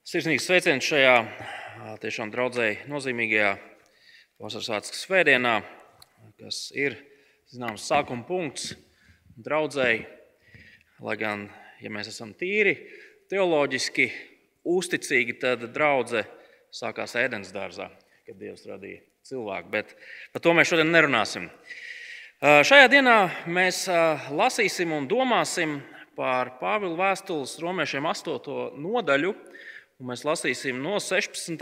Sirsnīgs sveiciens šajā tiešām draudzēji nozīmīgajā vasaras svētku svētdienā, kas ir zināms sākuma punkts draudzēji. Lai gan, ja mēs esam tīri teoloģiski uzticīgi, tad draudzē sākās ēdienas dārzā, kad Dievs radīja cilvēku. Bet par to mēs šodien nerunāsim. Šajā dienā mēs lasīsim un domāsim par Pāvila vēstules romiešiem 8. nodaļu. Mēs lasīsim no 16.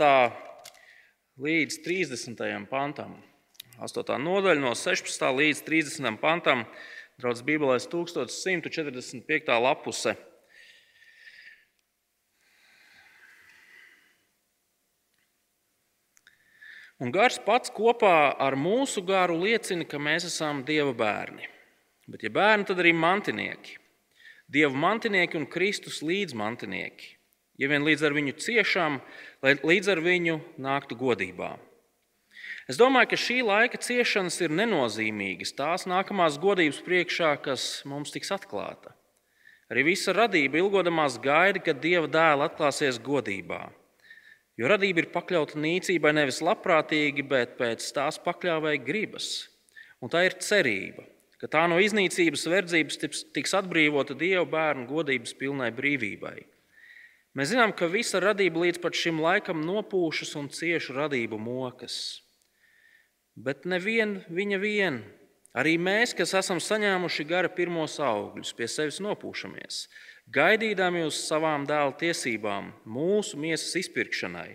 līdz 30. pantam. 8. nodaļa no 16. līdz 30. pantam. Draudzes Bībelēs 1145. lapuse. Un gars pats kopā ar mūsu garu liecina, ka mēs esam Dieva bērni. Bet, ja bērni, tad arī mantinieki. Dieva mantinieki un Kristus līdzmantinieki. Ja vien līdz ar viņu ciešām, lai līdz ar viņu nāktu godībā. Es domāju, ka šī laika ciešanas ir nenozīmīgas tās nākamās godības priekšā, kas mums tiks atklāta. Arī visa radība ilgodamās gaida, kad Dieva dēls atklāsies godībā. Jo radība ir pakļauta nīcībai nevis labprātīgi, bet pēc tās pakļāvēja gribas. Un tā ir cerība, ka tā no iznīcības verdzības tiks atbrīvota Dieva bērnu godības pilnai brīvībai. Mēs zinām, ka visa radība līdz šim laikam nopūšas un cieši radību mokas. Bet neviena viņa vien. Arī mēs, kas esam saņēmuši gara pirmos augļus, pie sevis nopūšamies gaidīdami uz savām dēla tiesībām, mūsu miesas izpirkšanai,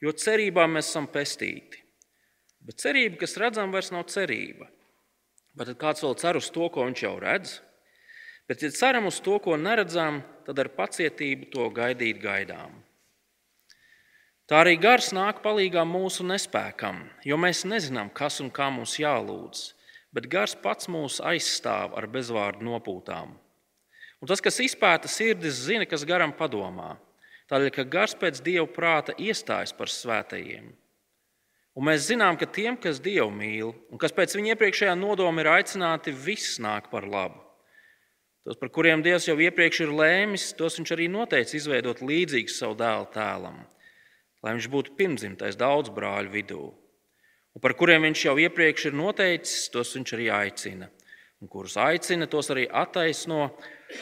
jo cerībā mēs esam pestīti. Bet cerība, kas redzama, vairs nav cerība. Bet kāds vēl cer uz to, ko viņš jau redz? Bet, ja ceram uz to, ko neredzam, tad ar pacietību to gaidīt gaidām. Tā arī gars nāk palīdzīgā mūsu nespēkam, jo mēs nezinām, kas un kā mums jālūdz, bet gars pats mūs aizstāv ar bezvārdu nopūtām. Un tas, kas izpēta sirdis, zina, kas garam padomā. Tādēļ, ka gars pēc dieva prāta iestājas par svētajiem. Un mēs zinām, ka tiem, kas dievu mīl un kas pēc viņa iepriekšējā nodoma ir aicināti, viss nāk par labu. Tos, par kuriem Dievs jau iepriekš ir lēmis, tos viņš arī noteica izveidot līdzīgus savu dēlu tēlam, lai viņš būtu pirmdzimtais daudz brāļu vidū. Un par kuriem viņš jau iepriekš ir noteicis, tos viņš arī aicina. Un kurus aicina, tos arī attaisno,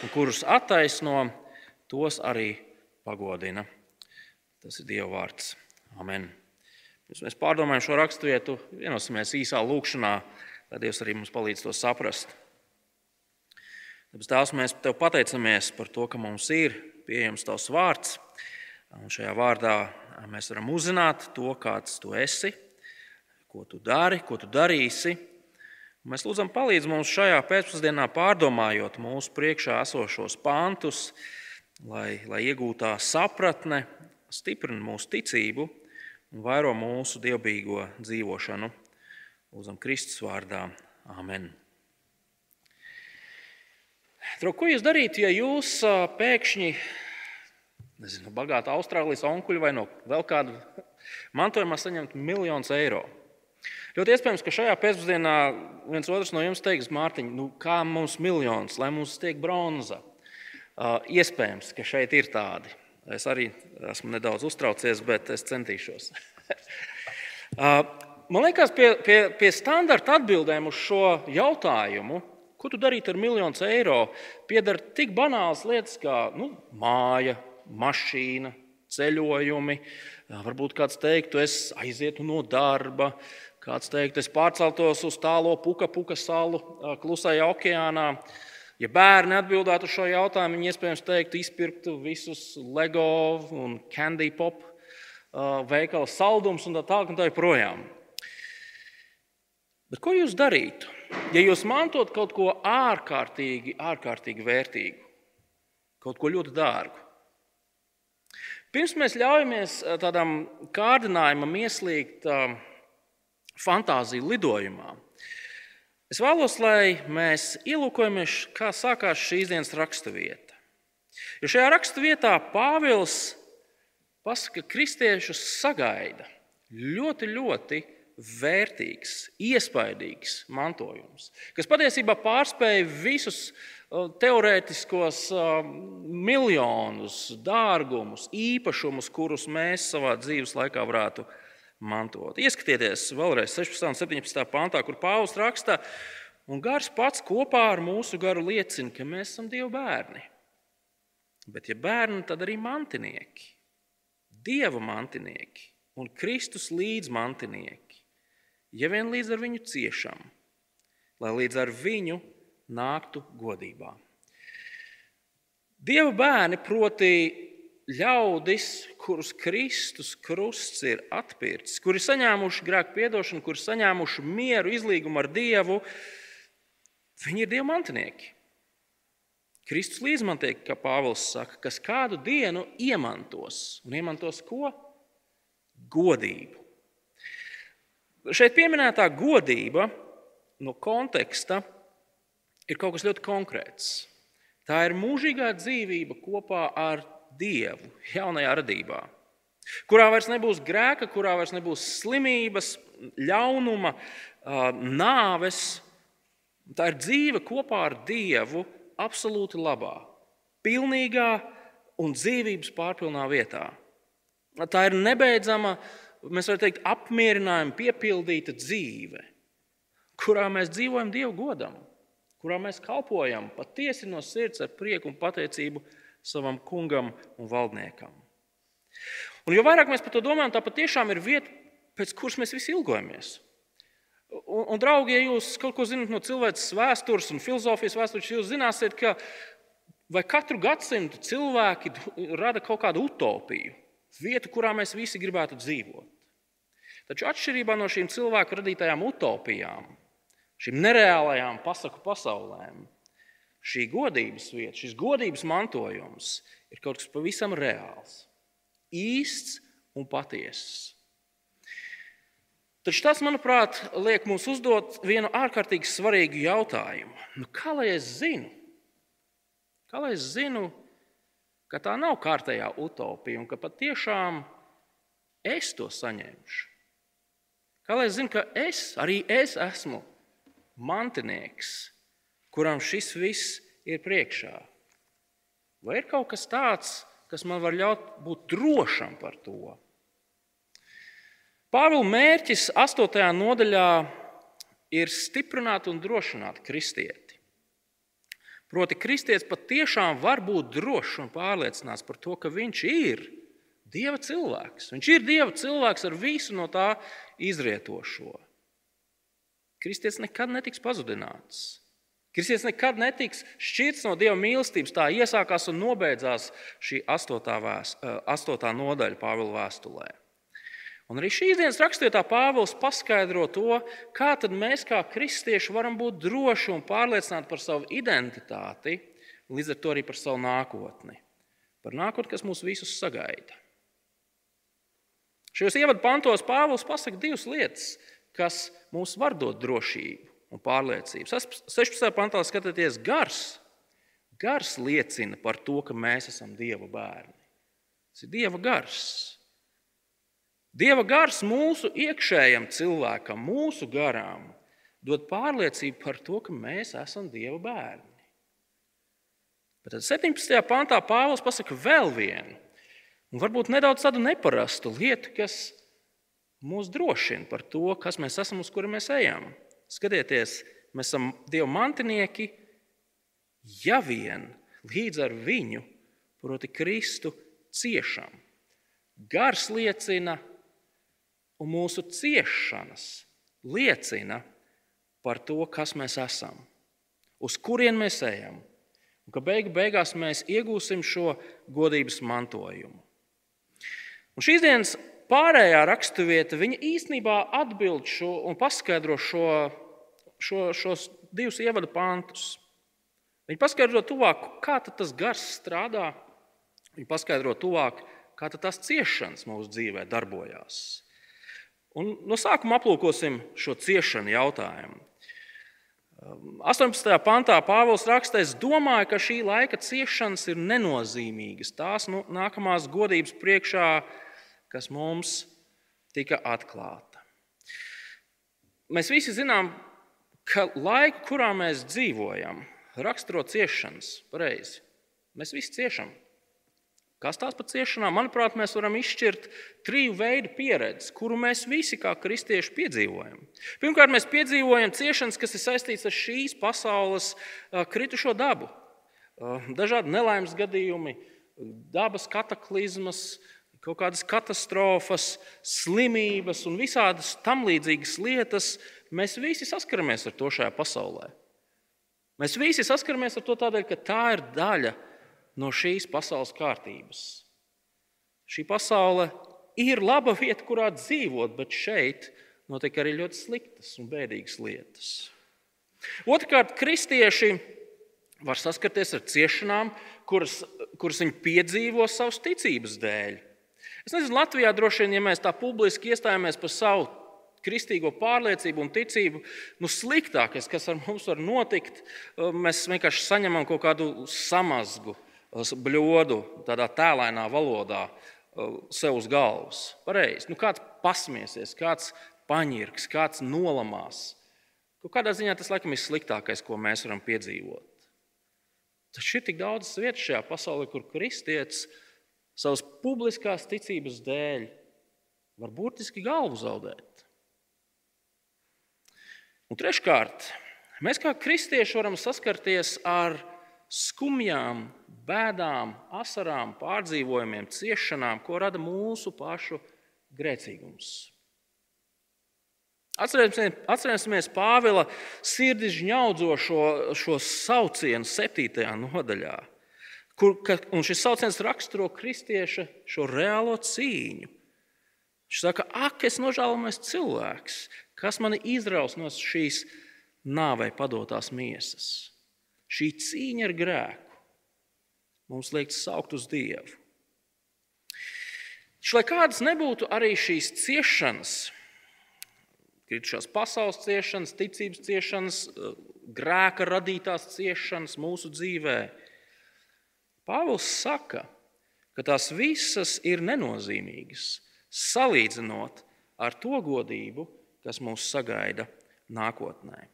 un kurus attaisno, tos arī pagodina. Tas ir Dieva vārds. Amen. Pirms mēs pārdomājam šo raksturvietu, vienosimies īsā lūkšanā, lai Dievs arī mums palīdz to saprast. Tāpēc Tēvs, mēs Tev pateicamies par to, ka mums ir pieejams Tavs vārds. Un šajā vārdā mēs varam uzzināt to, kāds Tu esi, ko Tu dari, ko Tu darīsi Mēs lūdzam, palīdz mums šajā pēcpusdienā pārdomājot mūsu priekšā esošos pantus, lai, lai iegūtā sapratne stiprina mūsu ticību un vairo mūsu dievbijīgo dzīvošanu. Lūdzam, Kristus vārdā. Amen. Draugi, ko jūs darītu, ja jūs pēkšņi, nezinu, bagāta Austrālijas onkuļa vai no vēl kāda mantojumā saņemtu miljonus eiro? Ļoti iespējams, ka šajā pēcpusdienā viens otrs no jums teiks, Mārtiņ, nu, kā mums miljons, lai mums tiek bronza. Uh, iespējams, ka šeit ir tādi. Es arī esmu nedaudz uztraucies, bet es centīšos. uh, man liekas, pie, pie, pie standarta atbildēm uz šo jautājumu, ko tu darītu ar miljonu eiro, pieder tik banāls lietas kā nu, māja, mašīna, ceļojumi. Varbūt kāds teiktu, es aizietu no darba, Kāds teikt, es pārceltos uz tālo puka, puka salu klusajā okeānā. Ja bērni atbildētu uz šo jautājumu, viņi iespējams teiktu, izpirktu visus LEGO un Candy Pop veikala saldumus un tā tālāk tā. Bet ko jūs darītu, ja jūs mantot kaut ko ārkārtīgi, ārkārtīgi vērtīgu, kaut ko ļoti dārgu? Pirms mēs ļaujamies tādam kārdinājumam ieslīgt fantāziju lidojumā. Es vēlos, lai mēs ielūkojamies, kā sākās šīs dienas raksturvieta. Jo šajā raksturvietā Pāvils pasaka, ka kristiešus sagaida ļoti, ļoti vērtīgs, iespaidīgs mantojums, kas patiesībā pārspēja visus teorētiskos miljonus, dārgumus, īpašumus, kurus mēs savā dzīves laikā varētu mantot. Ieskatieties vēlreiz 16. un 17. pāntā, kur Pāvils raksta, un gars pats kopā ar mūsu garu liecina, ka mēs esam Dieva bērni. Bet, ja bērni, tad arī mantinieki, Dieva mantinieki un Kristus līdzmantinieki, ja vien līdz ar viņu ciešam, lai līdz ar viņu nāktu godībā. Dieva bērni, proti, ļaudis, kurus Kristus krusts ir atpircis, kuri saņēmuši grēku piedošanu, kuri saņēmuši mieru, izlīgumu ar Dievu, viņi ir Dieva mantinieki. Kristus līdzmantnieki, kā Pāvils saka, kas kādu dienu iemantos. Un iemantos ko? Godību. Šeit pieminētā godība no konteksta ir kaut kas ļoti konkrēts. Tā ir mūžīgā dzīvība kopā ar Dievu jaunajā radībā, kurā vairs nebūs grēka, kurā vairs nebūs slimības, ļaunuma, nāves. Tā ir dzīve kopā ar Dievu absolūti labā, pilnīgā un dzīvības pārpilnā vietā. Tā ir nebeidzama, mēs varam teikt, apmierinājumu piepildīta dzīve, kurā mēs dzīvojam Dievu godam kurā mēs kalpojam patiesi no sirds ar prieku un pateicību savam kungam un valdniekam. Un jo vairāk mēs par to domājam, tā patiešām ir vieta, pēc kuras mēs visi ilgojamies. Un, un draugi, ja jūs kaut ko zinat no cilvēces vēstures un filozofijas vēstures, jūs zināsiet, ka vai katru gadsimtu cilvēki rada kaut kādu utopiju, vietu, kurā mēs visi gribētu dzīvot. Taču atšķirībā no šīm cilvēku radītajām utopijām, šīm nereālajām pasaku pasaulēm. Šī godības vieta, šis godības mantojums ir kaut kas pavisam reāls, īsts un patiesis. Taču tas, manuprāt, liek mums uzdot vienu ārkārtīgi svarīgu jautājumu. Nu, kā lai es zinu? Kā lai es zinu, ka tā nav kārtējā utopija un ka patiešām es to saņemšu? Kā lai es zinu, ka es, arī es esmu mantinieks, kuram šis viss ir priekšā? Vai ir kaut kas tāds, kas man var ļaut būt drošam par to? Pāvila mērķis 8. nodaļā ir stiprināt un drošināt kristieti. Proti, kristietis patiešām var būt drošs un pārliecināts par to, ka viņš ir Dieva cilvēks. Viņš ir Dieva cilvēks ar visu no tā izrietošo. Kristietis nekad netiks pazudināts. Kristietis nekad netiks šķirts no Dieva mīlestības. Tā iesākās un nobeidzās šī astotā, vēst, eh, astotā nodaļa Pāvila vēstulē. Un arī šīs dienas raksturietā Pāvils paskaidro to, kā mēs, kā kristieši, varam būt droši un pārliecināti par savu identitāti, līdz ar to arī par savu nākotni. Par nākotni, kas mūs visus sagaida. Šajos ievadu pantos Pāvils pasaka divas lietas kas mums var dot drošību un pārliecību. 16. pantā skatieties, gars. Gars liecina par to, ka mēs esam Dieva bērni. Tas ir Dieva gars. Dieva gars mūsu iekšējam cilvēkam, mūsu garām, dod pārliecību par to, ka mēs esam Dieva bērni. Bet tad 17. pantā Pāvils pasaka vēl vienu, un varbūt nedaudz tādu neparastu lietu, kas mūs drošina par to, kas mēs esam, uz kuru mēs ejam. Skatieties, mēs esam Dieva mantinieki, ja vien līdz ar viņu, proti, Kristu ciešam. Gars liecina, un mūsu ciešanas liecina par to, kas mēs esam, uz kurien mēs ejam, un ka beigu beigās mēs iegūsim šo godības mantojumu. Un šīs dienas pārējā raksturvieta, īstenībā atbild šo un paskaidro šo, šo, šos divus ievadu pantus. Viņa paskaidro tuvāk, kā tas gars strādā, viņa paskaidro tuvāk, kā tās ciešanas mūsu dzīvē darbojās. Un no sākuma aplūkosim šo ciešanu jautājumu. 18. pantā Pāvils raksta, es domāju, ka šī laika ciešanas ir nenozīmīgas. Tās nu, nākamās godības priekšā kas mums tika atklāta. Mēs visi zinām, ka laika, kurā mēs dzīvojam, raksturo ciešanas. Pareizi. Mēs visi ciešam. Kas tās par ciešanām? Manuprāt, mēs varam izšķirt triju veidu pieredzi, kuru mēs visi kā kristieši piedzīvojam. Pirmkārt, mēs piedzīvojam ciešanas, kas ir saistītas ar šīs pasaules kritušo dabu. Dažādi nelaimes gadījumi, dabas kataklizmas, kaut kādas katastrofas, slimības un visādas tam līdzīgas lietas. Mēs visi saskaramies ar to šajā pasaulē. Mēs visi saskaramies ar to tādēļ, ka tā ir daļa no no šīs pasaules kārtības. Šī pasaule ir laba vieta, kurā dzīvot, bet šeit notiek arī ļoti sliktas un bēdīgas lietas. Otrakārt, kristieši var saskarties ar ciešanām, kuras, kuras viņi piedzīvo savas ticības dēļ. Es nezinu, Latvijā droši vien, ja mēs tā publiski iestājāmies par savu kristīgo pārliecību un ticību, nu, sliktākais, kas ar mums var notikt, mēs vienkārši saņemam kaut kādu samazgu bļodu, tādā tēlēnā valodā, uh, sev uz galvas. Pareizi. Nu, kāds pasmiesies, kāds paņirks, kāds nolamās. Nu, kādā ziņā tas laikam ir sliktākais, ko mēs varam piedzīvot. Taču ir tik daudz vietas šajā pasaulē, kur kristietis savas publiskās ticības dēļ var burtiski galvu zaudēt. Un treškārt, mēs kā kristieši varam saskarties ar skumjām, bēdām, asarām, pārdzīvojumiem, ciešanām, ko rada mūsu pašu grēcīgums. Atcerēsimies Pāvila sirdi žņaudzošo šo saucienu 7. nodaļā, kur šis sauciens raksturo kristieša šo reālo cīņu. Viņš saka, ak, es nožēlojamais cilvēks, kas mani izraus no šīs nāvei padotās miesas. Šī cīņa ar grēku mums liek saukt uz Dievu. Lai kādas nebūtu arī šīs ciešanas, kritušās pasaules ciešanas, ticības ciešanas, grēka radītās ciešanas mūsu dzīvē, Pāvils saka, ka tās visas ir nenozīmīgas, salīdzinot ar to godību, kas mūs sagaida nākotnē.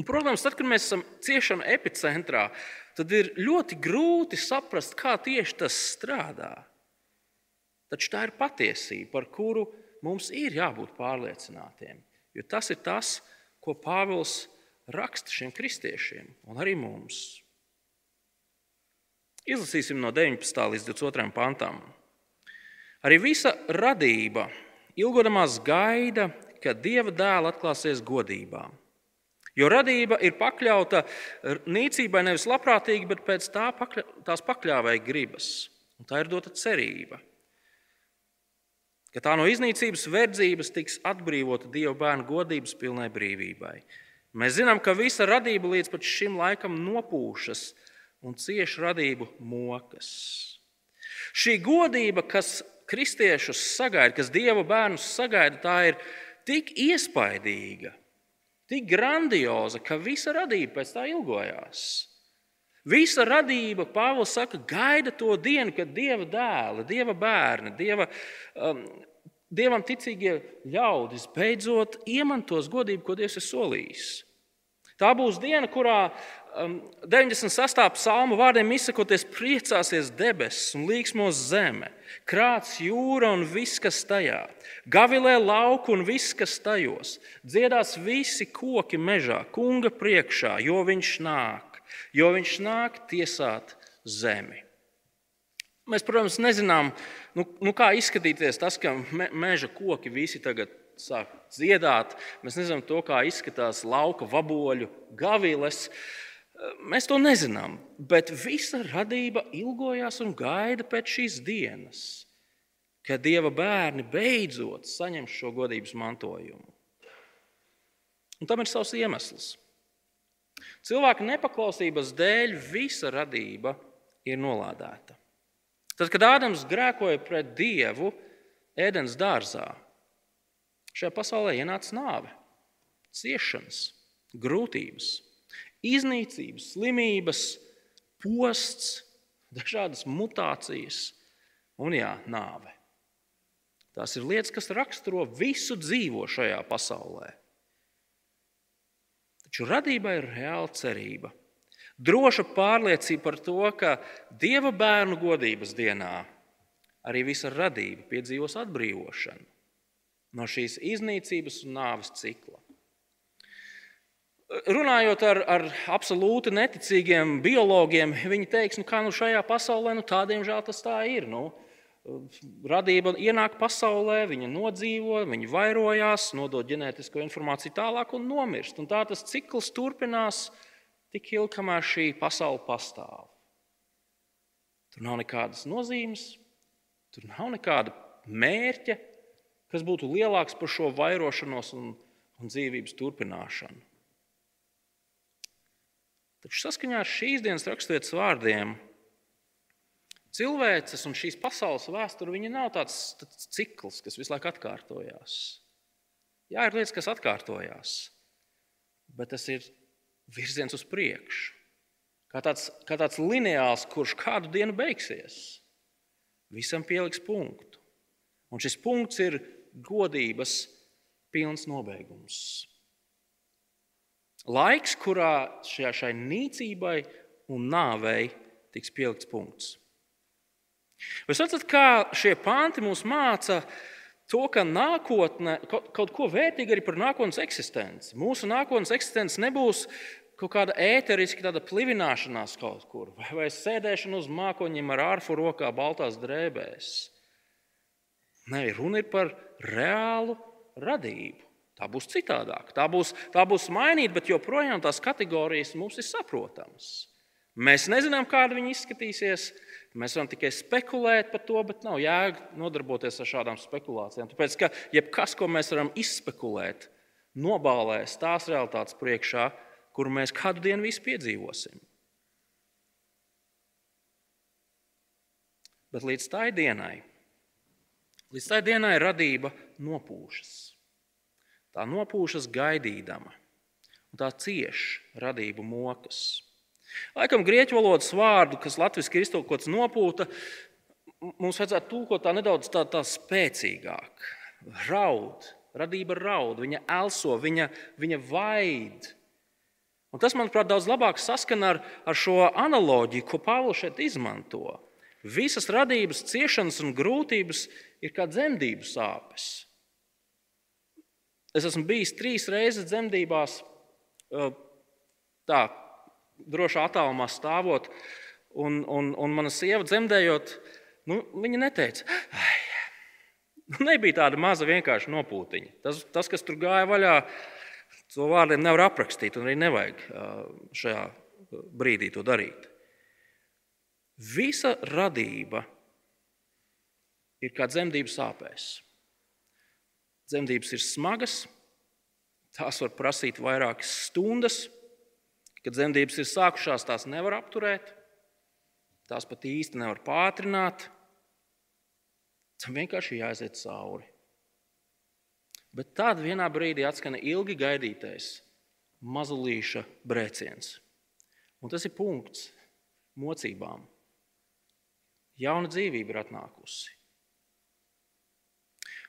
Un, protams, tad, kad mēs esam ciešanu epicentrā, tad ir ļoti grūti saprast, kā tieši tas strādā. Taču tā ir patiesība, par kuru mums ir jābūt pārliecinātiem. Jo tas ir tas, ko Pāvils raksta šiem kristiešiem un arī mums. Izlasīsim no 19. līdz 22. pantam. Arī visa radība ilgodamās gaida, kad Dieva dēls atklāsies godībām. Jo radība ir pakļauta nīcībai nevis labprātīgi, bet pēc tā pakļa, tās pakļāvēja gribas. Un tā ir dota cerība, ka tā no iznīcības verdzības tiks atbrīvota Dieva bērnu godības pilnai brīvībai. Mēs zinām, ka visa radība līdz šim laikam nopūšas un cieši radību mokas. Šī godība, kas kristiešus sagaida, kas Dieva bērnus sagaida, tā ir tik iespaidīga, tik grandioza, ka visa radība pēc tā ilgojās. Visa radība, Pāvils saka, gaida to dienu, kad Dieva dēli, Dieva bērni, Dieva, um, Dievam ticīgie ļaudis beidzot iemantos godību, ko Dievs ir solījis. Tā būs diena, kurā 98. Um, psalma vārdiem izsakoties, priecāsies debesis un līksmos zeme, krāts jūra un viss, kas tajā, gavilē lauku un viss, kas tajos, dziedās visi koki mežā, kunga priekšā, jo viņš nāk, jo viņš nāk tiesāt zemi. Mēs, protams, nezinām, nu, nu kā izskatīties tas, ka me, meža koki visi tagad sāk dziedāt. Mēs nezinām to, kā izskatās lauka vaboļu gaviles. Uh, Mēs to nezinām, bet visa radība ilgojās un gaida pēc šīs dienas, kad Dieva bērni beidzot saņem šo godības mantojumu. Un tam ir savs iemesls. Cilvēka nepaklausības dēļ visa radība ir nolādēta. Tad, kad Ādams grēkoja pret Dievu ēdienas dārzā, šajā pasaulē ienāca nāve, ciešanas, grūtības iznīcības, slimības, posts, dažādas mutācijas un jā, nāve. Tās ir lietas, kas raksturo visu dzīvo šajā pasaulē. Taču radībai ir reāla cerība Droša pārliecība par to, ka Dieva bērnu godības dienā arī visa radība piedzīvos atbrīvošanu no šīs iznīcības un nāves cikla. Runājot ar, ar absolūti neticīgiem biologiem, viņi teiks, nu, ka nu, šajā pasaulē nu, tādiem žēl tas tā ir. Nu, radība ienāk pasaulē, viņa nodzīvo, viņa vairojās, nodod ģenētisko informāciju tālāk un nomirst. Un tā tas cikls turpinās tik ilgi, kamēr šī pasaule pastāv. Tur nav nekādas nozīmes, tur nav nekāda mērķa, kas būtu lielāks par šo vairošanos un, un dzīvības turpināšanu. Taču saskaņā ar šīs dienas raksturietas vārdiem Cilvēces un šīs pasaules vēsture nav tāds, tāds cikls, kas visu laiku atkārtojās. Jā, ir lietas, kas atkārtojās, bet tas ir virziens uz priekšu. Kā tāds, kā tāds lineāls, kurš kādu dienu beigsies, visam pieliks punktu. Un šis punkts ir godības pilns nobeigums. Laiks, kurā šai, šai nīcībai un nāvei tiks pielikts punkts. Jūs redzat, kā šie panti mums māca to, ka nākotne, kaut ko vērtīgu arī par nākotnes eksistenci. Mūsu nākotnes eksistence nebūs kaut kāda ēteriska tāda plivināšanās kaut kur, vai, vai sēdēšana uz mākoņiem ar ārfu rokā, baltās drēbēs. Nē, runa ir par reālu radību. Tā būs citādāk, tā būs, tā būs mainīta, bet joprojām tās kategorijas mums ir saprotamas. Mēs nezinām, kāda viņi izskatīsies, Mēs varam tikai spekulēt par to, bet nav jēga nodarboties ar šādām spekulācijām. Tāpēc, ka jebkas, ko mēs varam izspekulēt, nobālēs tās realitātes priekšā, kuru mēs kādu dienu visi piedzīvosim. Bet līdz tai dienai, līdz tai dienai radība nopūšas. Tā nopūšas gaidīdama, un tā cieš radību mokas. Laikam grieķu valodas vārdu, kas latviešu iztulkots nopūta, mums vajadzētu tulkot tā nedaudz tā, tā spēcīgāk. Raud, radība raud, viņa elso, viņa, viņa vaid. Un tas, manuprāt, daudz labāk saskana ar, ar šo analoģiju, ko Pāvils šeit izmanto. Visas radības ciešanas un grūtības ir kā dzemdību sāpes. Es esmu bijis trīs reizes dzemdībās, tā drošā attālumā stāvot, un, un, un mana sieva dzemdējot, nu, viņa neteica, nu, nebija tāda maza vienkārša nopūtiņa. Tas, tas, kas tur gāja vaļā, to vārdiem nevar aprakstīt, un arī nevajag šajā brīdī to darīt. Visa radība ir kā dzemdību sāpēs. Dzemdības ir smagas, tās var prasīt vairākas stundas. Kad dzemdības ir sākušās, tās nevar apturēt, tās pat īsti nevar pātrināt. Tam vienkārši jāiziet cauri. Bet tad vienā brīdī atskan ilgi gaidītais mazulīša brēciens. Un tas ir punkts mocībām. Jauna dzīvība ir atnākusi.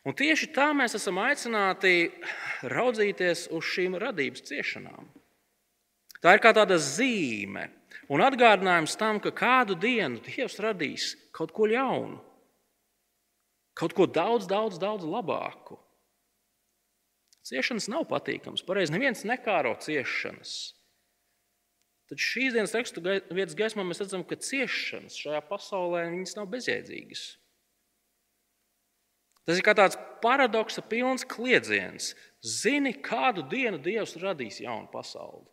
Un tieši tā mēs esam aicināti raudzīties uz šīm radības ciešanām. Tā ir kā tāda zīme un atgādinājums tam, ka kādu dienu Dievs radīs kaut ko jaunu, kaut ko daudz, daudz, daudz labāku. Ciešanas nav patīkamas. Pareizi, neviens nekāro ciešanas. Taču šīs dienas rakstu vietas gaismā mēs redzam, ka ciešanas šajā pasaulē nav bezjēdzīgas. Tas ir kā tāds paradoksa pilns kliedziens. Zini, kādu dienu Dievs radīs jaunu pasauli.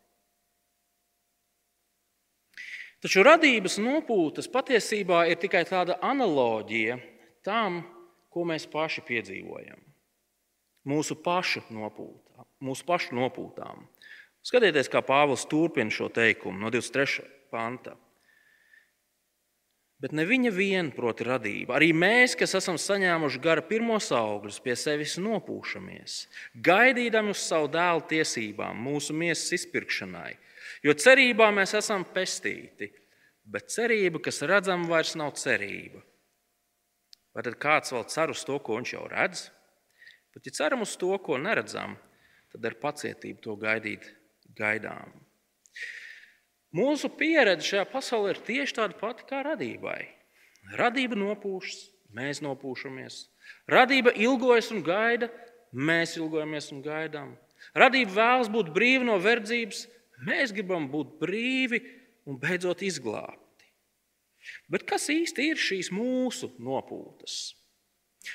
Taču radības nopūtas patiesībā ir tikai tāda analoģija tam, ko mēs paši piedzīvojam. Mūsu pašu nopūtām. Mūsu pašu nopūtām. Skatieties, kā Pāvils turpina šo teikumu no 23. panta. Bet ne viņa vien, proti, radība. Arī mēs, kas esam saņēmuši gara pirmos augļus, pie sevis nopūšamies, gaidīdami uz savu dēlu tiesībām, mūsu miesas izpirkšanai Jo cerībā mēs esam pestīti, bet cerība, kas redzama, vairs nav cerība. Vai tad kāds vēl cer uz to, ko viņš jau redz? Bet, ja ceram uz to, ko neredzam, tad ar pacietību to gaidīt gaidām. Mūsu pieredze šajā pasaulē ir tieši tāda pati kā radībai. Radība nopūšas, mēs nopūšamies. Radība ilgojas un gaida, mēs ilgojamies un gaidām. Radība vēlas būt brīva no verdzības, mēs gribam būt brīvi un beidzot izglābti. Bet kas īsti ir šīs mūsu nopūtas?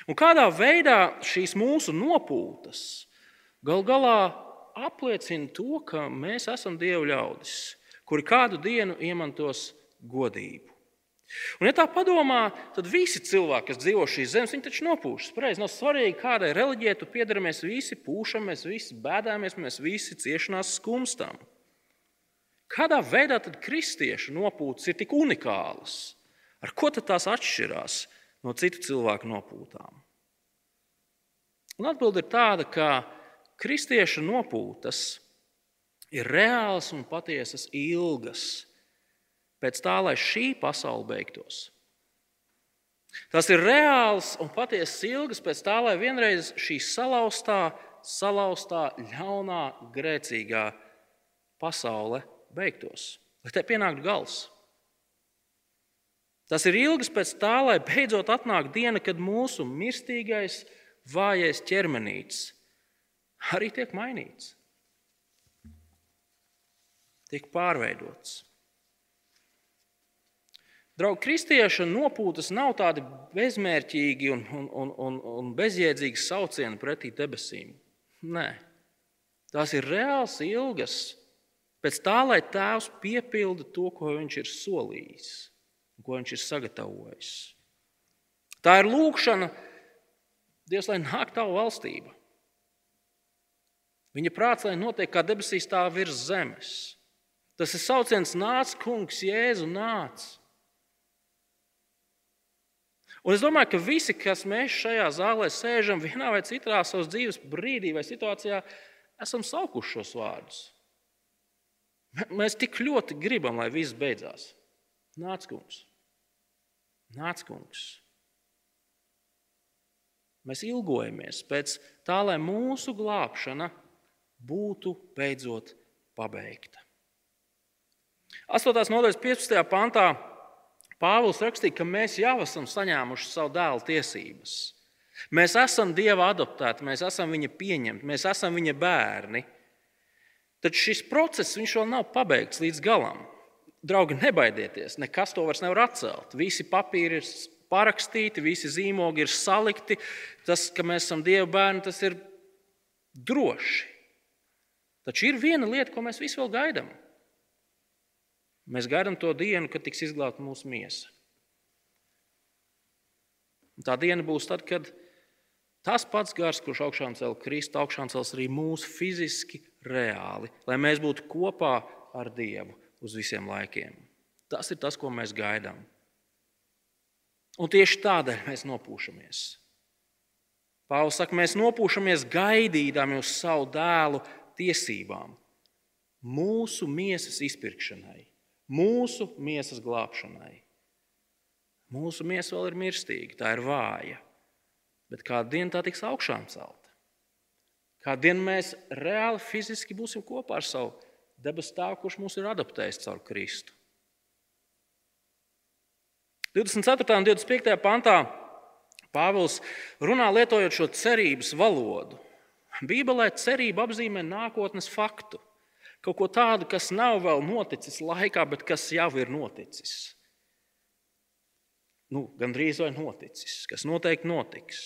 Un kādā veidā šīs mūsu nopūtas gal galā apliecina to, ka mēs esam Dieva ļaudis, kuri kādu dienu iemantos godību. Un, ja tā padomā, tad visi cilvēki, kas dzīvo šīs zemes, viņi taču nopūšas. Pareizi, nav svarīgi, kādai reliģijai tu piedari. Mēs visi pūšam, mēs visi bēdāmies, mēs visi ciešanās skumstam. Kādā veidā tad kristiešu nopūtas ir tik unikālas? Ar ko tās atšķirās no citu cilvēku nopūtām? Un atbilde ir tāda, ka kristiešu nopūtas ir reālas un patiesas ilgas pēc tā, lai šī pasaule beigtos. Tas ir reāls un patiesas ilgas pēc tā, lai vienreiz šī salauztā, salauztā, ļaunā, grēcīgā pasaule beigtos, lai tai pienāktu gals. Tas ir ilgs pēc tā, lai beidzot atnāk diena, kad mūsu mirstīgais, vājais ķermenītis arī tiek mainīts, tiek pārveidots. Draugi, kristieša nopūtas nav tādi bezmērķīgi un, un, un, un, un bezjēdzīgi saucieni pretī debesīm. Nē, tās ir reāls ilgas pēc tā, lai Tēvs piepilda to, ko Viņš ir solījis, ko Viņš ir sagatavojis. Tā ir lūkšana, Dievs, lai nāk tava valstība. Viņa prāts, lai notiek kā debesīs, tā virs zemes. Tas ir sauciens, nāc, kungs, jēzu, nāc. Un es domāju, ka visi, kas mēs šajā zālē sēžam, vienā vai citā savas dzīves brīdī vai situācijā, esam saukuši šos vārdus. Mēs tik ļoti gribam, lai viss beidzās. Nāc, kungs! Nāc, kungs! Mēs ilgojamies pēc tā, lai mūsu glābšana būtu beidzot pabeigta. 8. nodaļas 15. pantā Pāvils rakstīja, ka mēs jau esam saņēmuši savu dēlu tiesības. Mēs esam Dieva adoptēti, mēs esam viņa pieņemti, mēs esam viņa bērni. Taču šis process vēl nav pabeigts līdz galam. Draugi, nebaidieties, nekas to vairs nevar atcelt. Visi papīri ir parakstīti, visi zīmogi ir salikti. Tas, ka mēs esam Dieva bērni, tas ir droši. Taču ir viena lieta, ko mēs visi vēl gaidām. Mēs gaidām to dienu, kad tiks izglābta mūsu miesa. Un tā diena būs tad, kad tas pats gars, kurš augšām cēlā Kristu, augšām cels arī mūsu fiziski, reāli, lai mēs būtu kopā ar Dievu uz visiem laikiem. Tas ir tas, ko mēs gaidām. Un tieši tādēļ mēs nopūšamies. Pāvils saka, mēs nopūšamies gaidīdami uz savu dēlu tiesībām, mūsu miesas izpirkšanai mūsu miesas glābšanai. Mūsu miesa vēl ir mirstīga, tā ir vāja, bet kādu dienu tā tiks augšām celta. Kādu dienu mēs reāli fiziski būsim kopā ar savu debesu tēvu, kurš mūs ir adoptējis caur Kristu. 24. un 25. pantā Pāvils runā lietojot šo cerības valodu. Bībelē cerība apzīmē nākotnes faktu. Kaut ko tādu, kas nav vēl noticis laikā, bet kas jau ir noticis. Nu, Gan drīz vai noticis, kas noteikti notiks.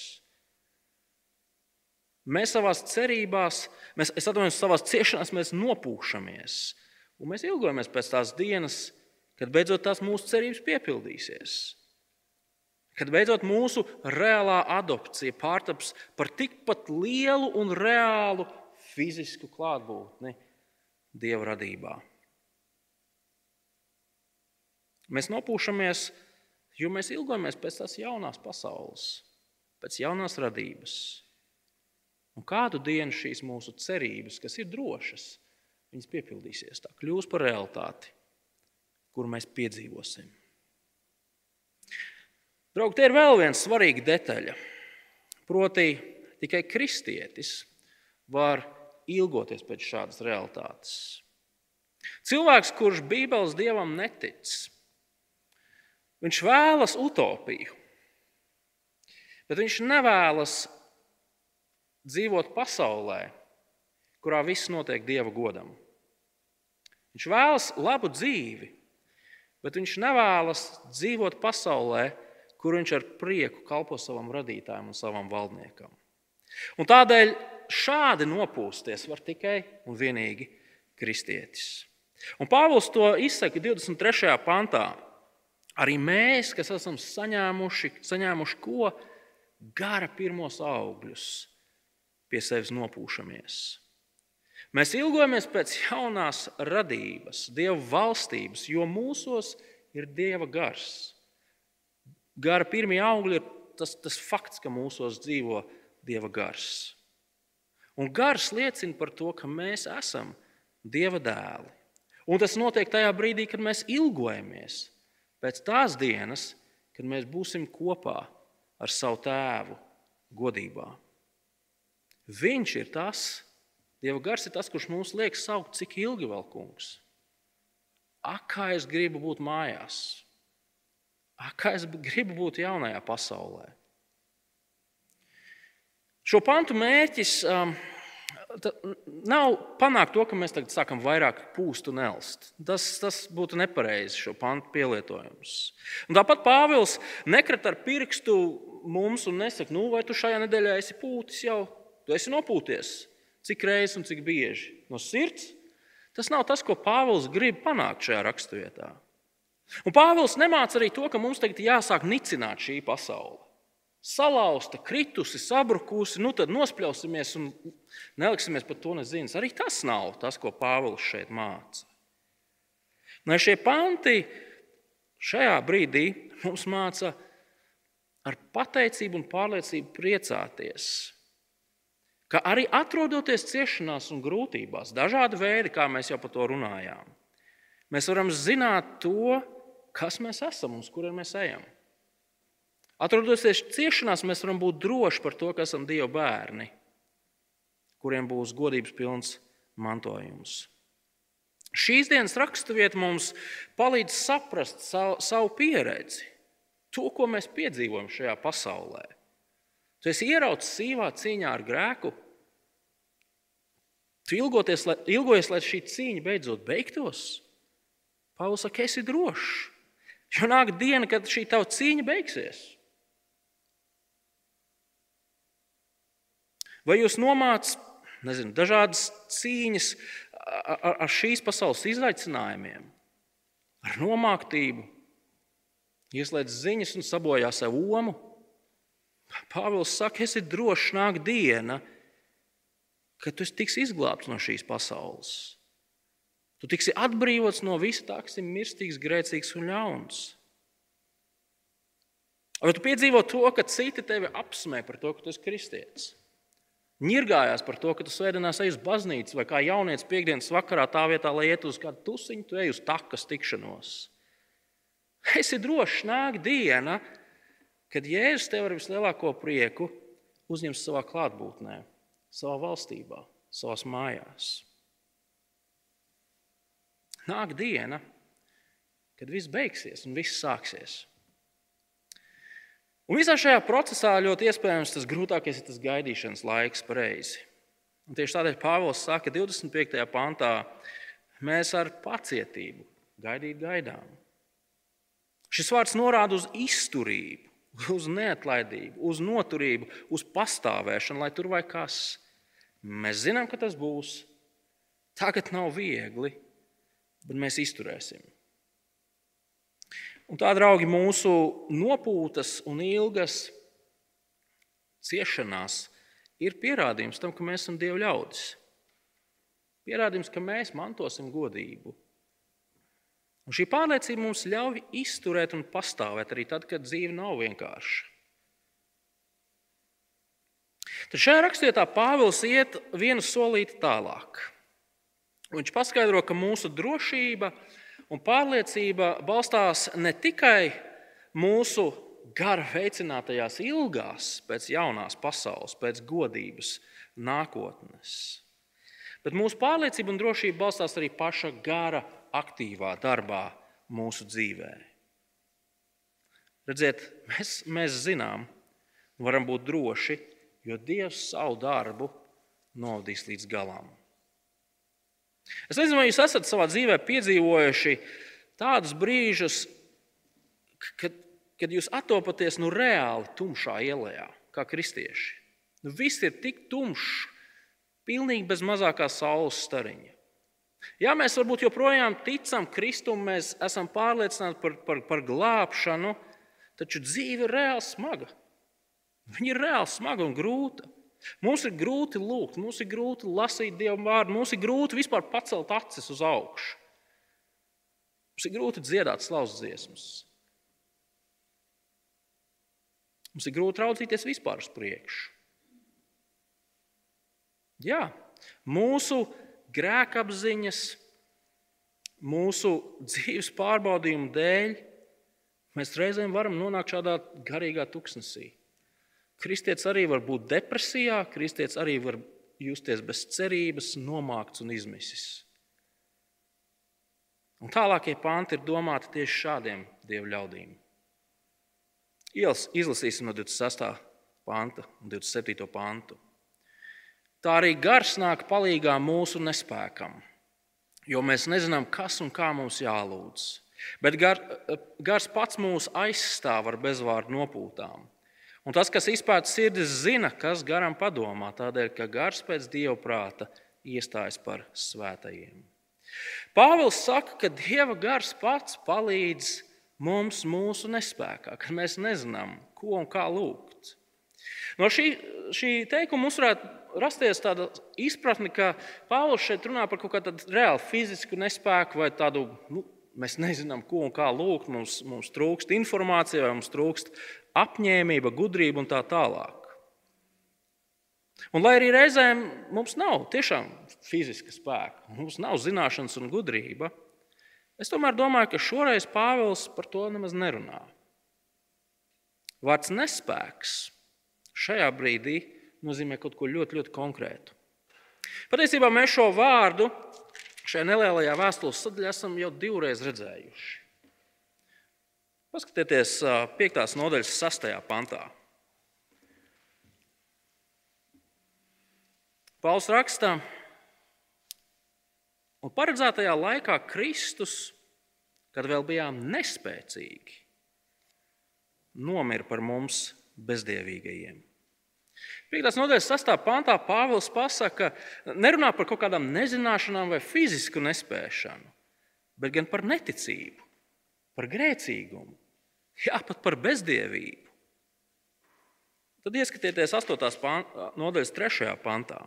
Mēs savā cerībās, mēs, es atvainojos, savā ciešanās mēs nopūšamies. Un mēs ilgojamies pēc tās dienas, kad beidzot tās mūsu cerības piepildīsies. Kad beidzot mūsu reālā adopcija pārtaps par tikpat lielu un reālu fizisku klātbūtni Dieva radībā. Mēs nopūšamies, jo mēs ilgojamies pēc tās jaunās pasaules, pēc jaunās radības. Un kādu dienu šīs mūsu cerības, kas ir drošas, viņas piepildīsies, tā kļūs par realitāti, kuru mēs piedzīvosim. Draugi, te ir vēl viena svarīga detaļa. Proti, tikai kristietis var ilgoties pēc šādas realitātes. Cilvēks, kurš Bībeles dievam netic, viņš vēlas utopiju, bet viņš nevēlas dzīvot pasaulē, kurā viss notiek dieva godam. Viņš vēlas labu dzīvi, bet viņš nevēlas dzīvot pasaulē, kur viņš ar prieku kalpo savam radītājam un savam valdniekam. Un tādēļ šādi nopūsties var tikai un vienīgi kristietis. Un Pāvils to izsaka 23. pantā. Arī mēs, kas esam saņēmuši, saņēmuši ko gara pirmos augļus, pie sevis nopūšamies. Mēs ilgojamies pēc jaunās radības, Dieva valstības, jo mūsos ir Dieva gars. Gara pirmie augļi ir tas, tas fakts, ka mūsos dzīvo Dieva gars. Un gars liecina par to, ka mēs esam Dieva dēli. Un tas notiek tajā brīdī, kad mēs ilgojamies pēc tās dienas, kad mēs būsim kopā ar savu tēvu godībā. Viņš ir tas, Dieva gars ir tas, kurš mums liek saukt, cik ilgi vēl kungs. Ak, kā es gribu būt mājās, ak, kā es gribu būt jaunajā pasaulē. Šo pantu mērķis um, nav panākt to, ka mēs tagad sākam vairāk pūst un elst. Tas, tas būtu nepareizi šo pantu pielietojums. Un tāpat Pāvils nekrat ar pirkstu mums un nesaka, nu, vai tu šajā nedēļā esi pūtis jau, tu esi nopūties. Cik reizes un cik bieži? No sirds? Tas nav tas, ko Pāvils grib panākt šajā raksturvietā. Un Pāvils nemāca arī to, ka mums tagad jāsāk nicināt šī pasaule salauzta, kritusi, sabrukusi, nu tad nospļausimies un neliksimies par to nezinas. Arī tas nav tas, ko Pāvils šeit māca. Lai šie panti šajā brīdī mums māca ar pateicību un pārliecību priecāties. Ka arī atrodoties ciešanās un grūtībās, dažādi veidi, kā mēs jau par to runājām, mēs varam zināt to, kas mēs esam un uz kuriem mēs ejam. Atrodoties ciešanās, mēs varam būt droši par to, ka esam Dieva bērni, kuriem būs godības pilns mantojums. Šīs dienas raksturvieta mums palīdz saprast savu, savu pieredzi, to, ko mēs piedzīvojam šajā pasaulē. Tu esi ieraudzis sīvā cīņā ar grēku. Tu ilgoties, lai, ilgojies, lai šī cīņa beidzot beigtos. Pāvils saka, esi drošs. Jo nāk diena, kad šī tava cīņa beigsies. Vai jūs nomācat nezinu, dažādas cīņas ar, ar šīs pasaules izaicinājumiem, ar nomāktību, ieslēdz ziņas un sabojā sev omu? Pāvils saka, esi drošs, nāk diena, kad tu tiksi izglābts no šīs pasaules. Tu tiksi atbrīvots no visa tā, kas ir mirstīgs, grēcīgs un ļauns. Vai tu piedzīvo to, ka citi tevi apsmē par to, ka tu esi kristietis? Nirgājās par to, ka tu svētdienās ej uz baznīcu, vai kā jaunietis piekdienas vakarā tā vietā, lai iet uz kādu tusiņu, tu ej uz takas tikšanos. Esi drošs, nāk diena, kad Jēzus tev ar vislielāko prieku uzņems savā klātbūtnē, savā valstībā, savās mājās. Nāk diena, kad viss beigsies un viss sāksies. Un visā šajā procesā ļoti iespējams tas grūtākais ir tas gaidīšanas laiks pareizi. Un tieši tādēļ Pāvils saka, 25. pantā, mēs ar pacietību gaidīt gaidām. Šis vārds norāda uz izturību, uz neatlaidību, uz noturību, uz pastāvēšanu, lai tur vai kas. Mēs zinām, ka tas būs. Tagad nav viegli, bet mēs izturēsim. Un tā, draugi, mūsu nopūtas un ilgas ciešanās ir pierādījums tam, ka mēs esam Dieva ļaudis. Pierādījums, ka mēs mantosim godību. Un šī pārliecība mums ļauj izturēt un pastāvēt arī tad, kad dzīve nav vienkārša. Tad šajā rakstvietā Pāvils iet vienu solīti tālāk. Viņš paskaidro, ka mūsu drošība ir Un pārliecība balstās ne tikai mūsu gara veicinātajās ilgās pēc jaunās pasaules, pēc godības nākotnes, Bet mūsu pārliecība un drošība balstās arī paša gara aktīvā darbā mūsu dzīvē. Redziet, mēs, mēs zinām, varam būt droši, jo Dievs savu darbu novadīs līdz galam. Es nezinu, vai jūs esat savā dzīvē piedzīvojuši tādus brīžus, kad, kad jūs attopaties nu reāli tumšā ielā, kā kristieši. Nu, viss ir tik tumšs, pilnīgi bez mazākā saules stariņa. Jā, mēs varbūt joprojām ticam Kristum, mēs esam pārliecināti par, par, par glābšanu, taču dzīve ir reāli smaga. Viņa ir reāli smaga un grūta. Mums ir grūti lūgt, mums ir grūti lasīt Dieva vārdu, mums ir grūti vispār pacelt acis uz augšu. Mums ir grūti dziedāt slavas dziesmas. Mums ir grūti raudzīties vispār uz priekšu. Jā, mūsu grēkapziņas, mūsu dzīves pārbaudījumu dēļ mēs reizēm varam nonākt šādā garīgā tuksnesī. Kristietis arī var būt depresijā, kristietis arī var justies bez cerības, nomākts un izmisis. Un tālākie panti ir domāti tieši šādiem dievu ļaudīm. Ielas izlasīsim no 26. panta un 27. pantu. Tā arī gars nāk palīdzīgā mūsu nespēkam, jo mēs nezinām, kas un kā mums jālūdz. Bet gar, gars pats mūs aizstāv ar bezvārdu nopūtām. Un tas, kas izpēta sirdis, zina, kas garam padomā, tādēļ, ka gars pēc dieva prāta iestājas par svētajiem. Pāvils saka, ka dieva gars pats palīdz mums mūsu nespējā, ka mēs nezinām, ko un kā lūgt. No šī, šī teikuma mums varētu rasties tāda izpratne, ka Pāvils šeit runā par kaut kādu reāli fizisku nespēku vai tādu. Nu, Mēs nezinām, ko un kā lūgt. Mums, mums trūkst informācija, vai mums trūkst apņēmība, gudrība un tā tālāk. Un lai arī reizēm mums nav tiešām fiziska spēka, mums nav zināšanas un gudrība, es tomēr domāju, ka šoreiz Pāvils par to nemaz nerunā. Vārds nespēks šajā brīdī nozīmē kaut ko ļoti, ļoti konkrētu. Patiesībā mēs šo vārdu šajā nelielajā vēstules sadaļā esam jau divreiz redzējuši. Paskatieties, 5. nodaļas 6. pantā. Pauls raksta, un paredzētajā laikā Kristus, kad vēl bijām nespēcīgi, nomira par mums bezdievīgajiem. 5. nodaļas 6. pantā Pāvils pasaka, nerunā par kaut kādām nezināšanām vai fizisku nespēšanu, bet gan par neticību, par grēcīgumu, jā, pat par bezdievību. Tad ieskatieties 8. nodaļas 3. pantā.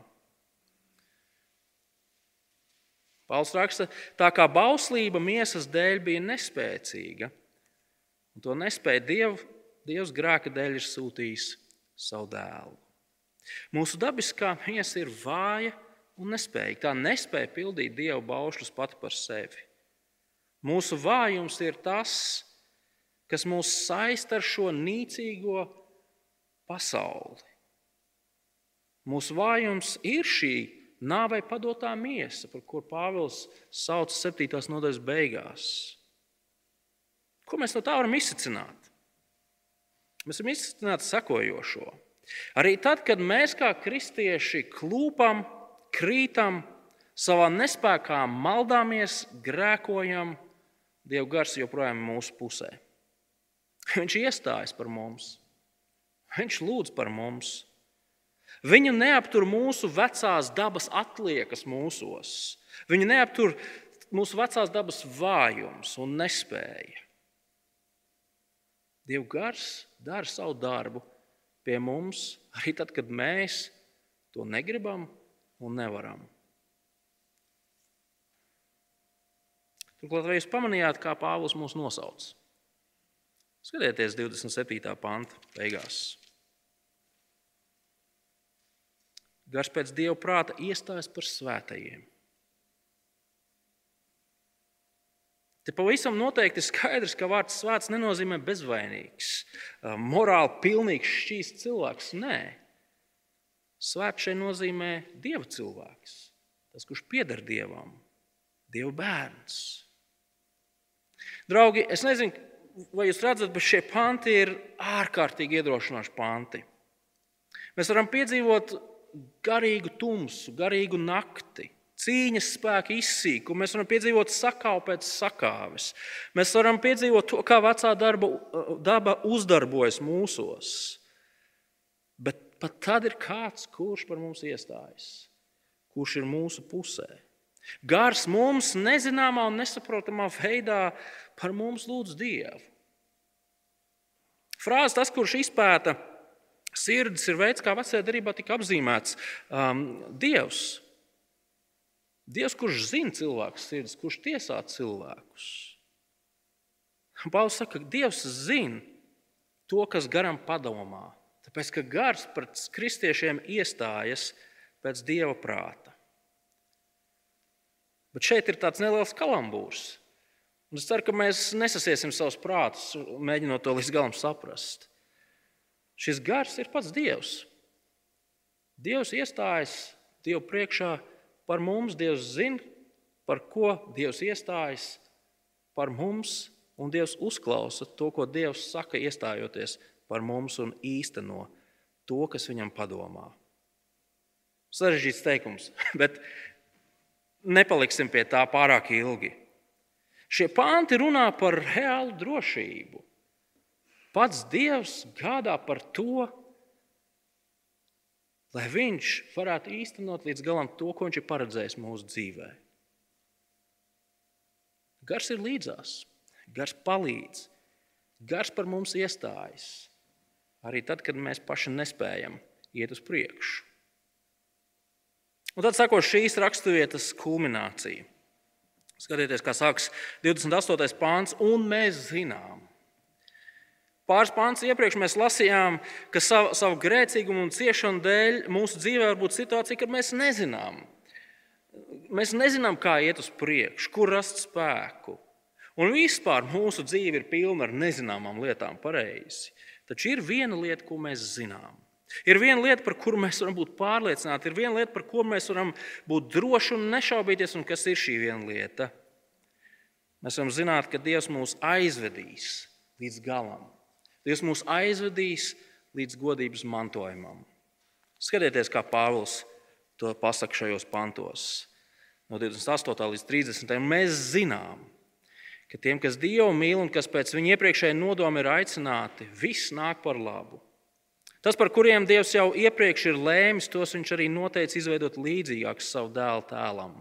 Pāvils raksta, tā kā bauslība miesas dēļ bija nespēcīga, un to nespēja Dievu, Dievs grēka dēļ ir sūtījis savu dēlu. Mūsu dabiskā miesa ir vāja un nespēja. Tā nespēja pildīt dievu baušļus pati par sevi. Mūsu vājums ir tas, kas mūs saista ar šo nīcīgo pasauli. Mūsu vājums ir šī nāvei padotā miesa, par ko Pāvils sauc 7. nodaļas beigās. Ko mēs no tā varam izsacināt? Mēs varam izsacināt sekojošo. Arī tad, kad mēs kā kristieši klūpam, krītam, savā nespējā maldāmies, grēkojam, Dieva gars joprojām ir mūsu pusē. Viņš iestājas par mums, Viņš lūdz par mums. Viņu neaptur mūsu vecās dabas atliekas mūsos. Viņu neaptur mūsu vecās dabas vājums un nespēja. Dieva gars dara savu darbu pie mums arī tad, kad mēs to negribam un nevaram. Turklāt, vai jūs pamanījāt, kā Pāvils mūs nosauc? Skatieties, 27. panta beigās. Gars pēc dieva prāta iestājas par svētajiem. Te pavisam noteikti ir skaidrs, ka vārds svēts nenozīmē bezvainīgs, morāli pilnīgs, šķīsts cilvēks. Nē, svēts šeit nozīmē dieva cilvēks. tas, kurš pieder Dievam, Dieva bērns. Draugi, es nezinu, vai jūs redzat, bet šie panti ir ārkārtīgi iedrošinoši panti. Mēs varam piedzīvot garīgu tumsu, garīgu nakti, cīņas spēku izsīkumu, mēs varam piedzīvot sakāvu pēc sakāves. Mēs varam piedzīvot to, kā vecā darba, daba uzdarbojas mūsos. Bet pat tad ir kāds, kurš par mums iestājas, kurš ir mūsu pusē. Gars mums nezināmā un nesaprotamā veidā par mums lūdz Dievu. Frāze tas, kurš izpēta sirdis, ir veids, kā vecajā darbā tika apzīmēts um, Dievs. Dievs, kurš zina cilvēku sirdis, kurš tiesā cilvēkus. Pāvils saka, ka Dievs zina to, kas garam padomā. Tāpēc, ka gars pret kristiešiem iestājas pēc Dieva prāta. Bet šeit ir tāds neliels kalambūrs. Un es ceru, ka mēs nesasiesim savus prātus, mēģinot to līdz galam saprast. Šis gars ir pats Dievs. Dievs iestājas Dievu priekšā par mums. Dievs zina, par ko Dievs iestājas par mums, un Dievs uzklausa to, ko Dievs saka, iestājoties par mums un īsteno to, kas viņam padomā. Sarežģīts teikums, bet nepaliksim pie tā pārāk ilgi. Šie panti runā par reālu drošību. Pats Dievs gādā par to, lai Viņš varētu īstenot līdz galam to, ko Viņš ir paredzējis mūsu dzīvē. Gars ir līdzās, gars palīdz, gars par mums iestājas. Arī tad, kad mēs paši nespējam iet uz priekšu. Un tad sako šīs raksturvietas kulminācija. Skatieties, kā sākas 28. pāns, un mēs zinām. Pāris pāns iepriekš mēs lasījām, ka savu, savu grēcīgumu un ciešanu dēļ mūsu dzīvē var būt situācija, kad mēs nezinām. Mēs nezinām, kā iet uz priekšu, kur rast spēku. Un vispār mūsu dzīve ir pilna ar nezināmām lietām, pareizi. Taču ir viena lieta, ko mēs zinām. Ir viena lieta, par kuru mēs varam būt pārliecināti, ir viena lieta, par ko mēs varam būt droši un nešaubīties, un kas ir šī viena lieta. Mēs varam zināt, ka Dievs mūs aizvedīs līdz galam. Dievs mūs aizvedīs līdz godības mantojumam. Skatieties, kā Pāvils to pasaka šajos pantos. No 28. līdz 30. mēs zinām, ka tiem, kas Dievu mīl un kas pēc viņa iepriekšējā nodoma ir aicināti, viss nāk par labu Tas, par kuriem Dievs jau iepriekš ir lēmis, tos viņš arī noteica izveidot līdzīgākus savu dēlu tēlam,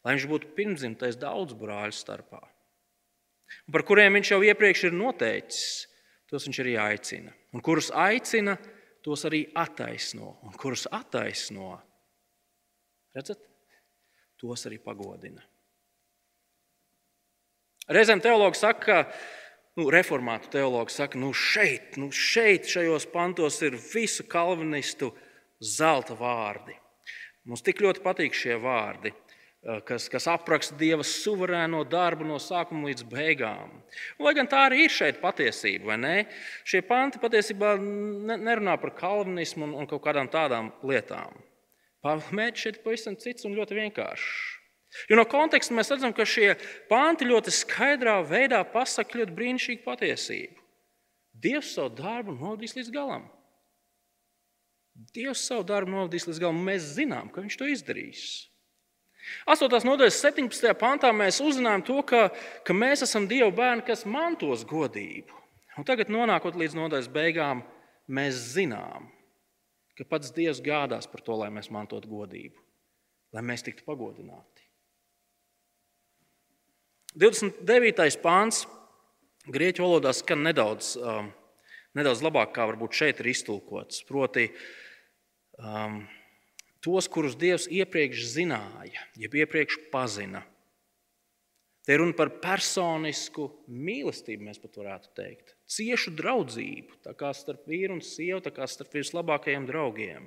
lai viņš būtu pirmdzimtais daudz brāļu starpā. Un par kuriem viņš jau iepriekš ir noteicis, tos viņš arī aicina. Un kurus aicina, tos arī attaisno. Un kurus attaisno, redzat, tos arī pagodina. Reizēm teologi saka, ka nu, reformātu teologi saka, nu šeit, nu šeit, šajos pantos ir visu kalvinistu zelta vārdi. Mums tik ļoti patīk šie vārdi, kas, kas apraksta Dieva suverēno darbu no sākuma līdz beigām. Lai gan tā arī ir šeit patiesība, vai ne? Šie panti patiesībā nerunā par kalvinismu un, un kaut kādām tādām lietām. Pāvils šeit pavisam cits un ļoti vienkāršs. Jo no konteksta mēs redzam, ka šie panti ļoti skaidrā veidā pasaka ļoti brīnišķīgu patiesību. Dievs savu darbu novadīs līdz galam. Dievs savu darbu novadīs līdz galam, mēs zinām, ka viņš to izdarīs. 8. nodaļas 17. pantā mēs uzzinām to, ka, ka mēs esam Dieva bērni, kas mantos godību. Un tagad, nonākot līdz nodaļas beigām, mēs zinām, ka pats Dievs gādās par to, lai mēs mantotu godību, lai mēs tiktu pagodināti. 29. pāns grieķu valodā skan nedaudz, um, nedaudz labāk, kā varbūt šeit ir iztulkots. Proti, um, tos, kurus Dievs iepriekš zināja, jeb iepriekš pazina. Te ir runa par personisku mīlestību, mēs pat varētu teikt. Ciešu draudzību, tā kā starp vīru un sievu, tā kā starp vislabākajiem draugiem.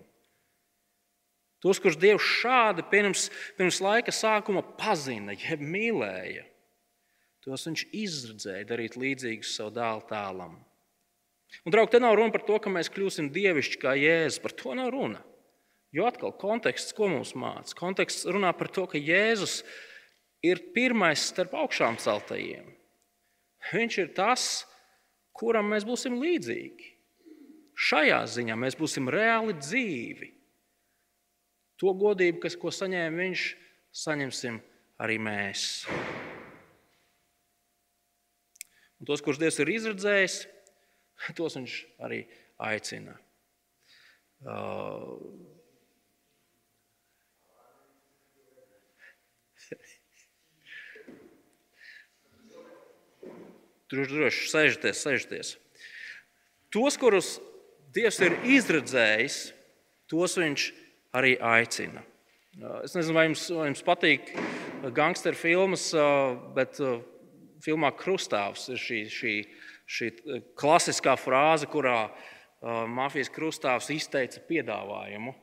Tos, kurus Dievs šādi pirms, pirms laika sākuma pazina, jeb mīlēja. Tos viņš izredzēja darīt līdzīgus savu dēlu tēlam. Un, draugi, te nav runa par to, ka mēs kļūsim dievišķi kā jēzus. Par to nav runa. Jo atkal konteksts, ko mums māca? Konteksts runā par to, ka Jēzus ir pirmais starp augšām celtajiem. Viņš ir tas, kuram mēs būsim līdzīgi. Šajā ziņā mēs būsim reāli dzīvi. To godību, kas, ko saņēma viņš, saņemsim arī mēs. Un tos, kurus Dievs ir izredzējis, tos viņš arī aicina. Uh, Droši, droši, sēžieties, sēžieties. Tos, kurus Dievs ir izredzējis, tos viņš arī aicina. Es nezinu, vai jums, vai jums patīk gangsteru filmas, bet filmā Krustāvs ir šī, šī, šī klasiskā frāze, kurā mafijas krustāvs izteica piedāvājumu,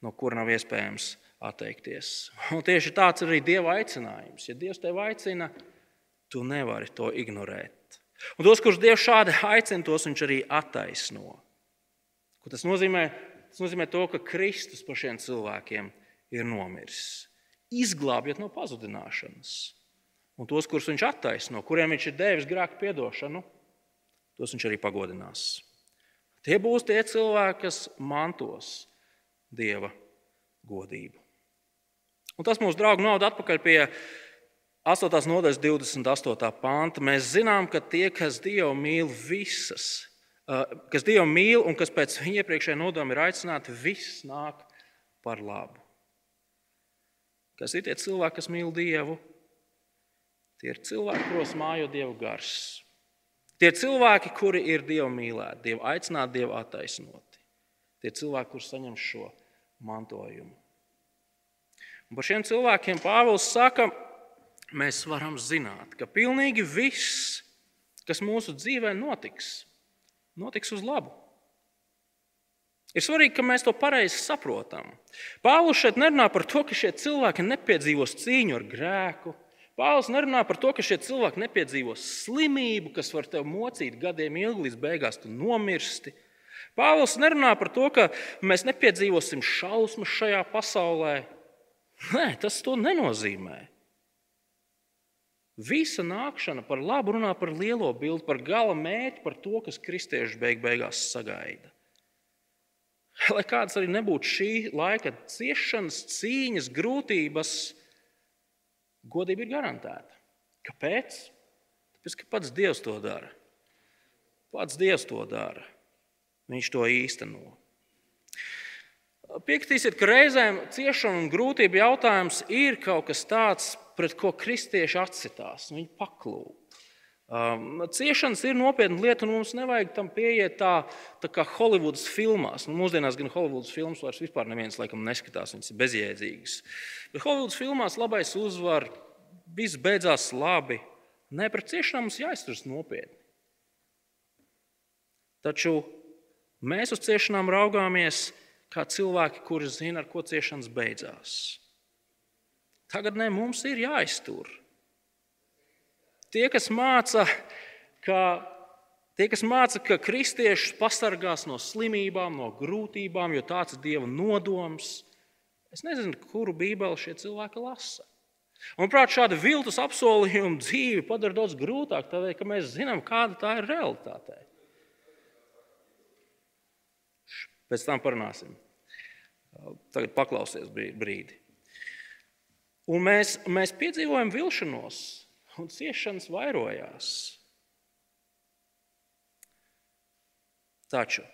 no kura nav iespējams atteikties. Un tieši tāds ir arī Dieva aicinājums. Ja Dievs tevi aicina, Tu nevari to ignorēt. Un tos, kurus Dievs šādi aicina, tos viņš arī attaisno. Ko tas nozīmē? Tas nozīmē to, ka Kristus par šiem cilvēkiem ir nomiris, izglābjot no pazudināšanas. Un tos, kurus viņš attaisno, kuriem viņš ir devis grēku piedošanu, tos viņš arī pagodinās. Tie būs tie cilvēki, kas mantos Dieva godību. Un tas mūsu draugu novada atpakaļ pie 8. nodaļas 28. panta. Mēs zinām, ka tie, kas Dievu mīl visas, kas Dievu mīl un kas pēc viņa iepriekšējā nodoma ir aicināti, viss nāk par labu. Kas ir tie cilvēki, kas mīl Dievu? Tie ir cilvēki, kuros mājo Dieva gars. Tie ir cilvēki, kuri ir Dieva mīlēti, Dievu aicināti, Dievu attaisnoti. Tie ir cilvēki, kurus saņem šo mantojumu. Un par šiem cilvēkiem Pāvils saka, mēs varam zināt, ka pilnīgi viss, kas mūsu dzīvē notiks, notiks uz labu. Ir svarīgi, ka mēs to pareizi saprotam. Pāvils šeit nerunā par to, ka šie cilvēki nepiedzīvos cīņu ar grēku. Pāvils nerunā par to, ka šie cilvēki nepiedzīvos slimību, kas var tevi mocīt gadiem ilgi, līdz beigās tu nomirsti. Pāvils nerunā par to, ka mēs nepiedzīvosim šausmas šajā pasaulē. Nē, tas to nenozīmē. Visa nākšana par labu runā par lielo bildi, par gala mērķi, par to, kas kristieši beig beigās sagaida. Lai kādas arī nebūtu šī laika ciešanas, cīņas, grūtības, godība ir garantēta. Kāpēc? Tāpēc, ka pats Dievs to dara. Pats Dievs to dara. Viņš to īsteno. Piekritīsiet, ka reizēm ciešana un grūtība jautājums ir kaut kas tāds, pret ko kristieši atsitās. Viņi paklūp. Um, ciešanas ir nopietna lieta, un mums nevajag tam pieiet tā, tā kā Holivudas filmās. Nu, mūsdienās gan Holivudas filmas vairs vispār neviens laikam neskatās, viņas ir bezjēdzīgas. Bet Holivudas filmās labais uzvar, viss beidzās labi. Nē, pret ciešanām mums jāizturas nopietni. Taču mēs uz ciešanām raugāmies kā cilvēki, kuri zina, ar ko ciešanas beidzās. Tagad ne, mums ir jāiztur. Tie, kas māca, ka, tie, kas māca, ka kristiešus pasargās no slimībām, no grūtībām, jo tāds ir Dieva nodoms, es nezinu, kuru bībeli šie cilvēki lasa. Un, prāt, šāda viltus apsolījuma dzīve padara daudz grūtāk, tādēļ, ka mēs zinām, kāda tā ir realitāte. Pēc tam parunāsim. Tagad paklausies brīdi. Un mēs, mēs piedzīvojam vilšanos, un ciešanas vairojās. Taču,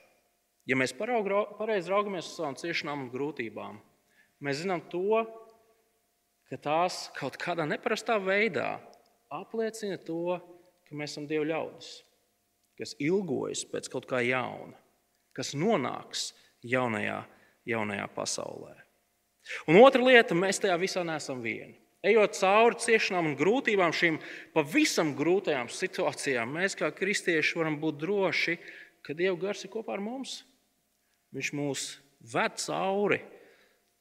ja mēs pareizi raugamies uz savām ciešanām un grūtībām, mēs zinām to, ka tās kaut kādā neparastā veidā apliecina to, ka mēs esam Dieva ļaudis, kas ilgojas pēc kaut kā jauna, kas nonāks jaunajā, jaunajā pasaulē. Un otra lieta, mēs tajā visā neesam vieni. Ejot cauri ciešanām un grūtībām, šīm pavisam grūtajām situācijām, mēs kā kristieši varam būt droši, ka Dieva gars ir kopā ar mums. Viņš mūs ved cauri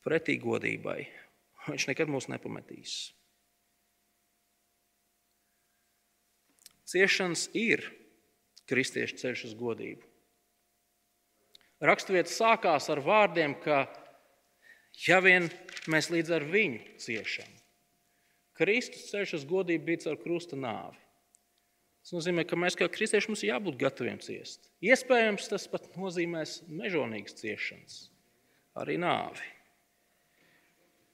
pretī godībai. Viņš nekad mūs nepametīs. Ciešanas ir kristiešu ceļš uz godību. Raksturvietas sākās ar vārdiem, ka ja vien mēs līdz ar viņu ciešam. Kristus ceļš uz godību bija caur krusta nāvi. Tas nozīmē, ka mēs kā kristieši mums jābūt gataviem ciest. Iespējams, tas pat nozīmēs mežonīgas ciešanas, arī nāvi.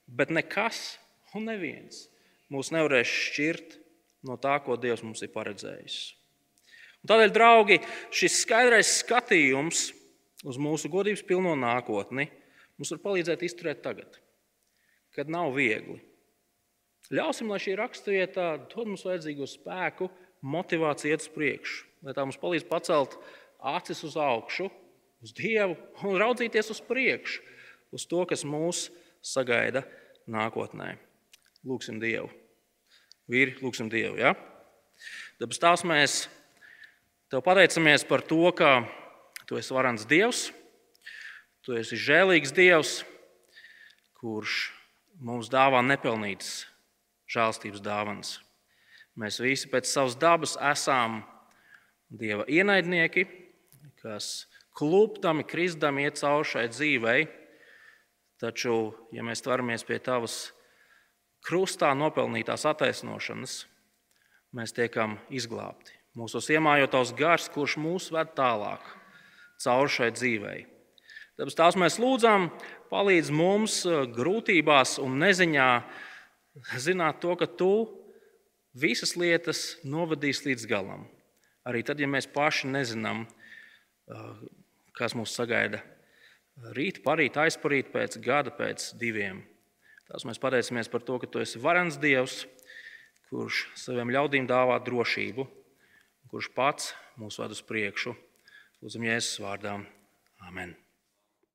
Bet nekas un neviens mūs nevarēs šķirt no tā, ko Dievs mums ir paredzējis. Un tādēļ, draugi, šis skaidrais skatījums uz mūsu godības pilno nākotni mums var palīdzēt izturēt tagad, kad nav viegli. Ļausim, lai šī raksturvieta dod mums vajadzīgo spēku, motivāciju iet uz priekšu, lai tā mums palīdz pacelt acis uz augšu, uz Dievu un raudzīties uz priekšu, uz to, kas mūs sagaida nākotnē. Lūksim Dievu. Vīri, lūksim Dievu. Ja? Dabas tās mēs tev pateicamies par to, ka tu esi varants Dievs, tu esi žēlīgs Dievs, kurš mums dāvā nepelnītas žēlstības dāvanas. Mēs visi pēc savas dabas esam Dieva ienaidnieki, kas kluptami, kristami iet cauri šai dzīvei. Taču, ja mēs tveramies pie tavas krustā nopelnītās attaisnošanas, mēs tiekam izglābti. Mūsos iemājot tavs gars, kurš mūs ved tālāk cauri šai dzīvei. Tāpēc tās mēs lūdzam, palīdz mums eh, grūtībās un neziņā zināt to, ka tu visas lietas novadīsi līdz galam. Arī tad, ja mēs paši nezinām, eh, kas mūs sagaida rīt, parīt, aizparīt, pēc gada, pēc diviem. Tās mēs pateicamies par to, ka tu esi varens Dievs, kurš saviem ļaudīm dāvā drošību, kurš pats mūs ved uz priekšu. Lūdzam, Jēzus vārdā. Amen.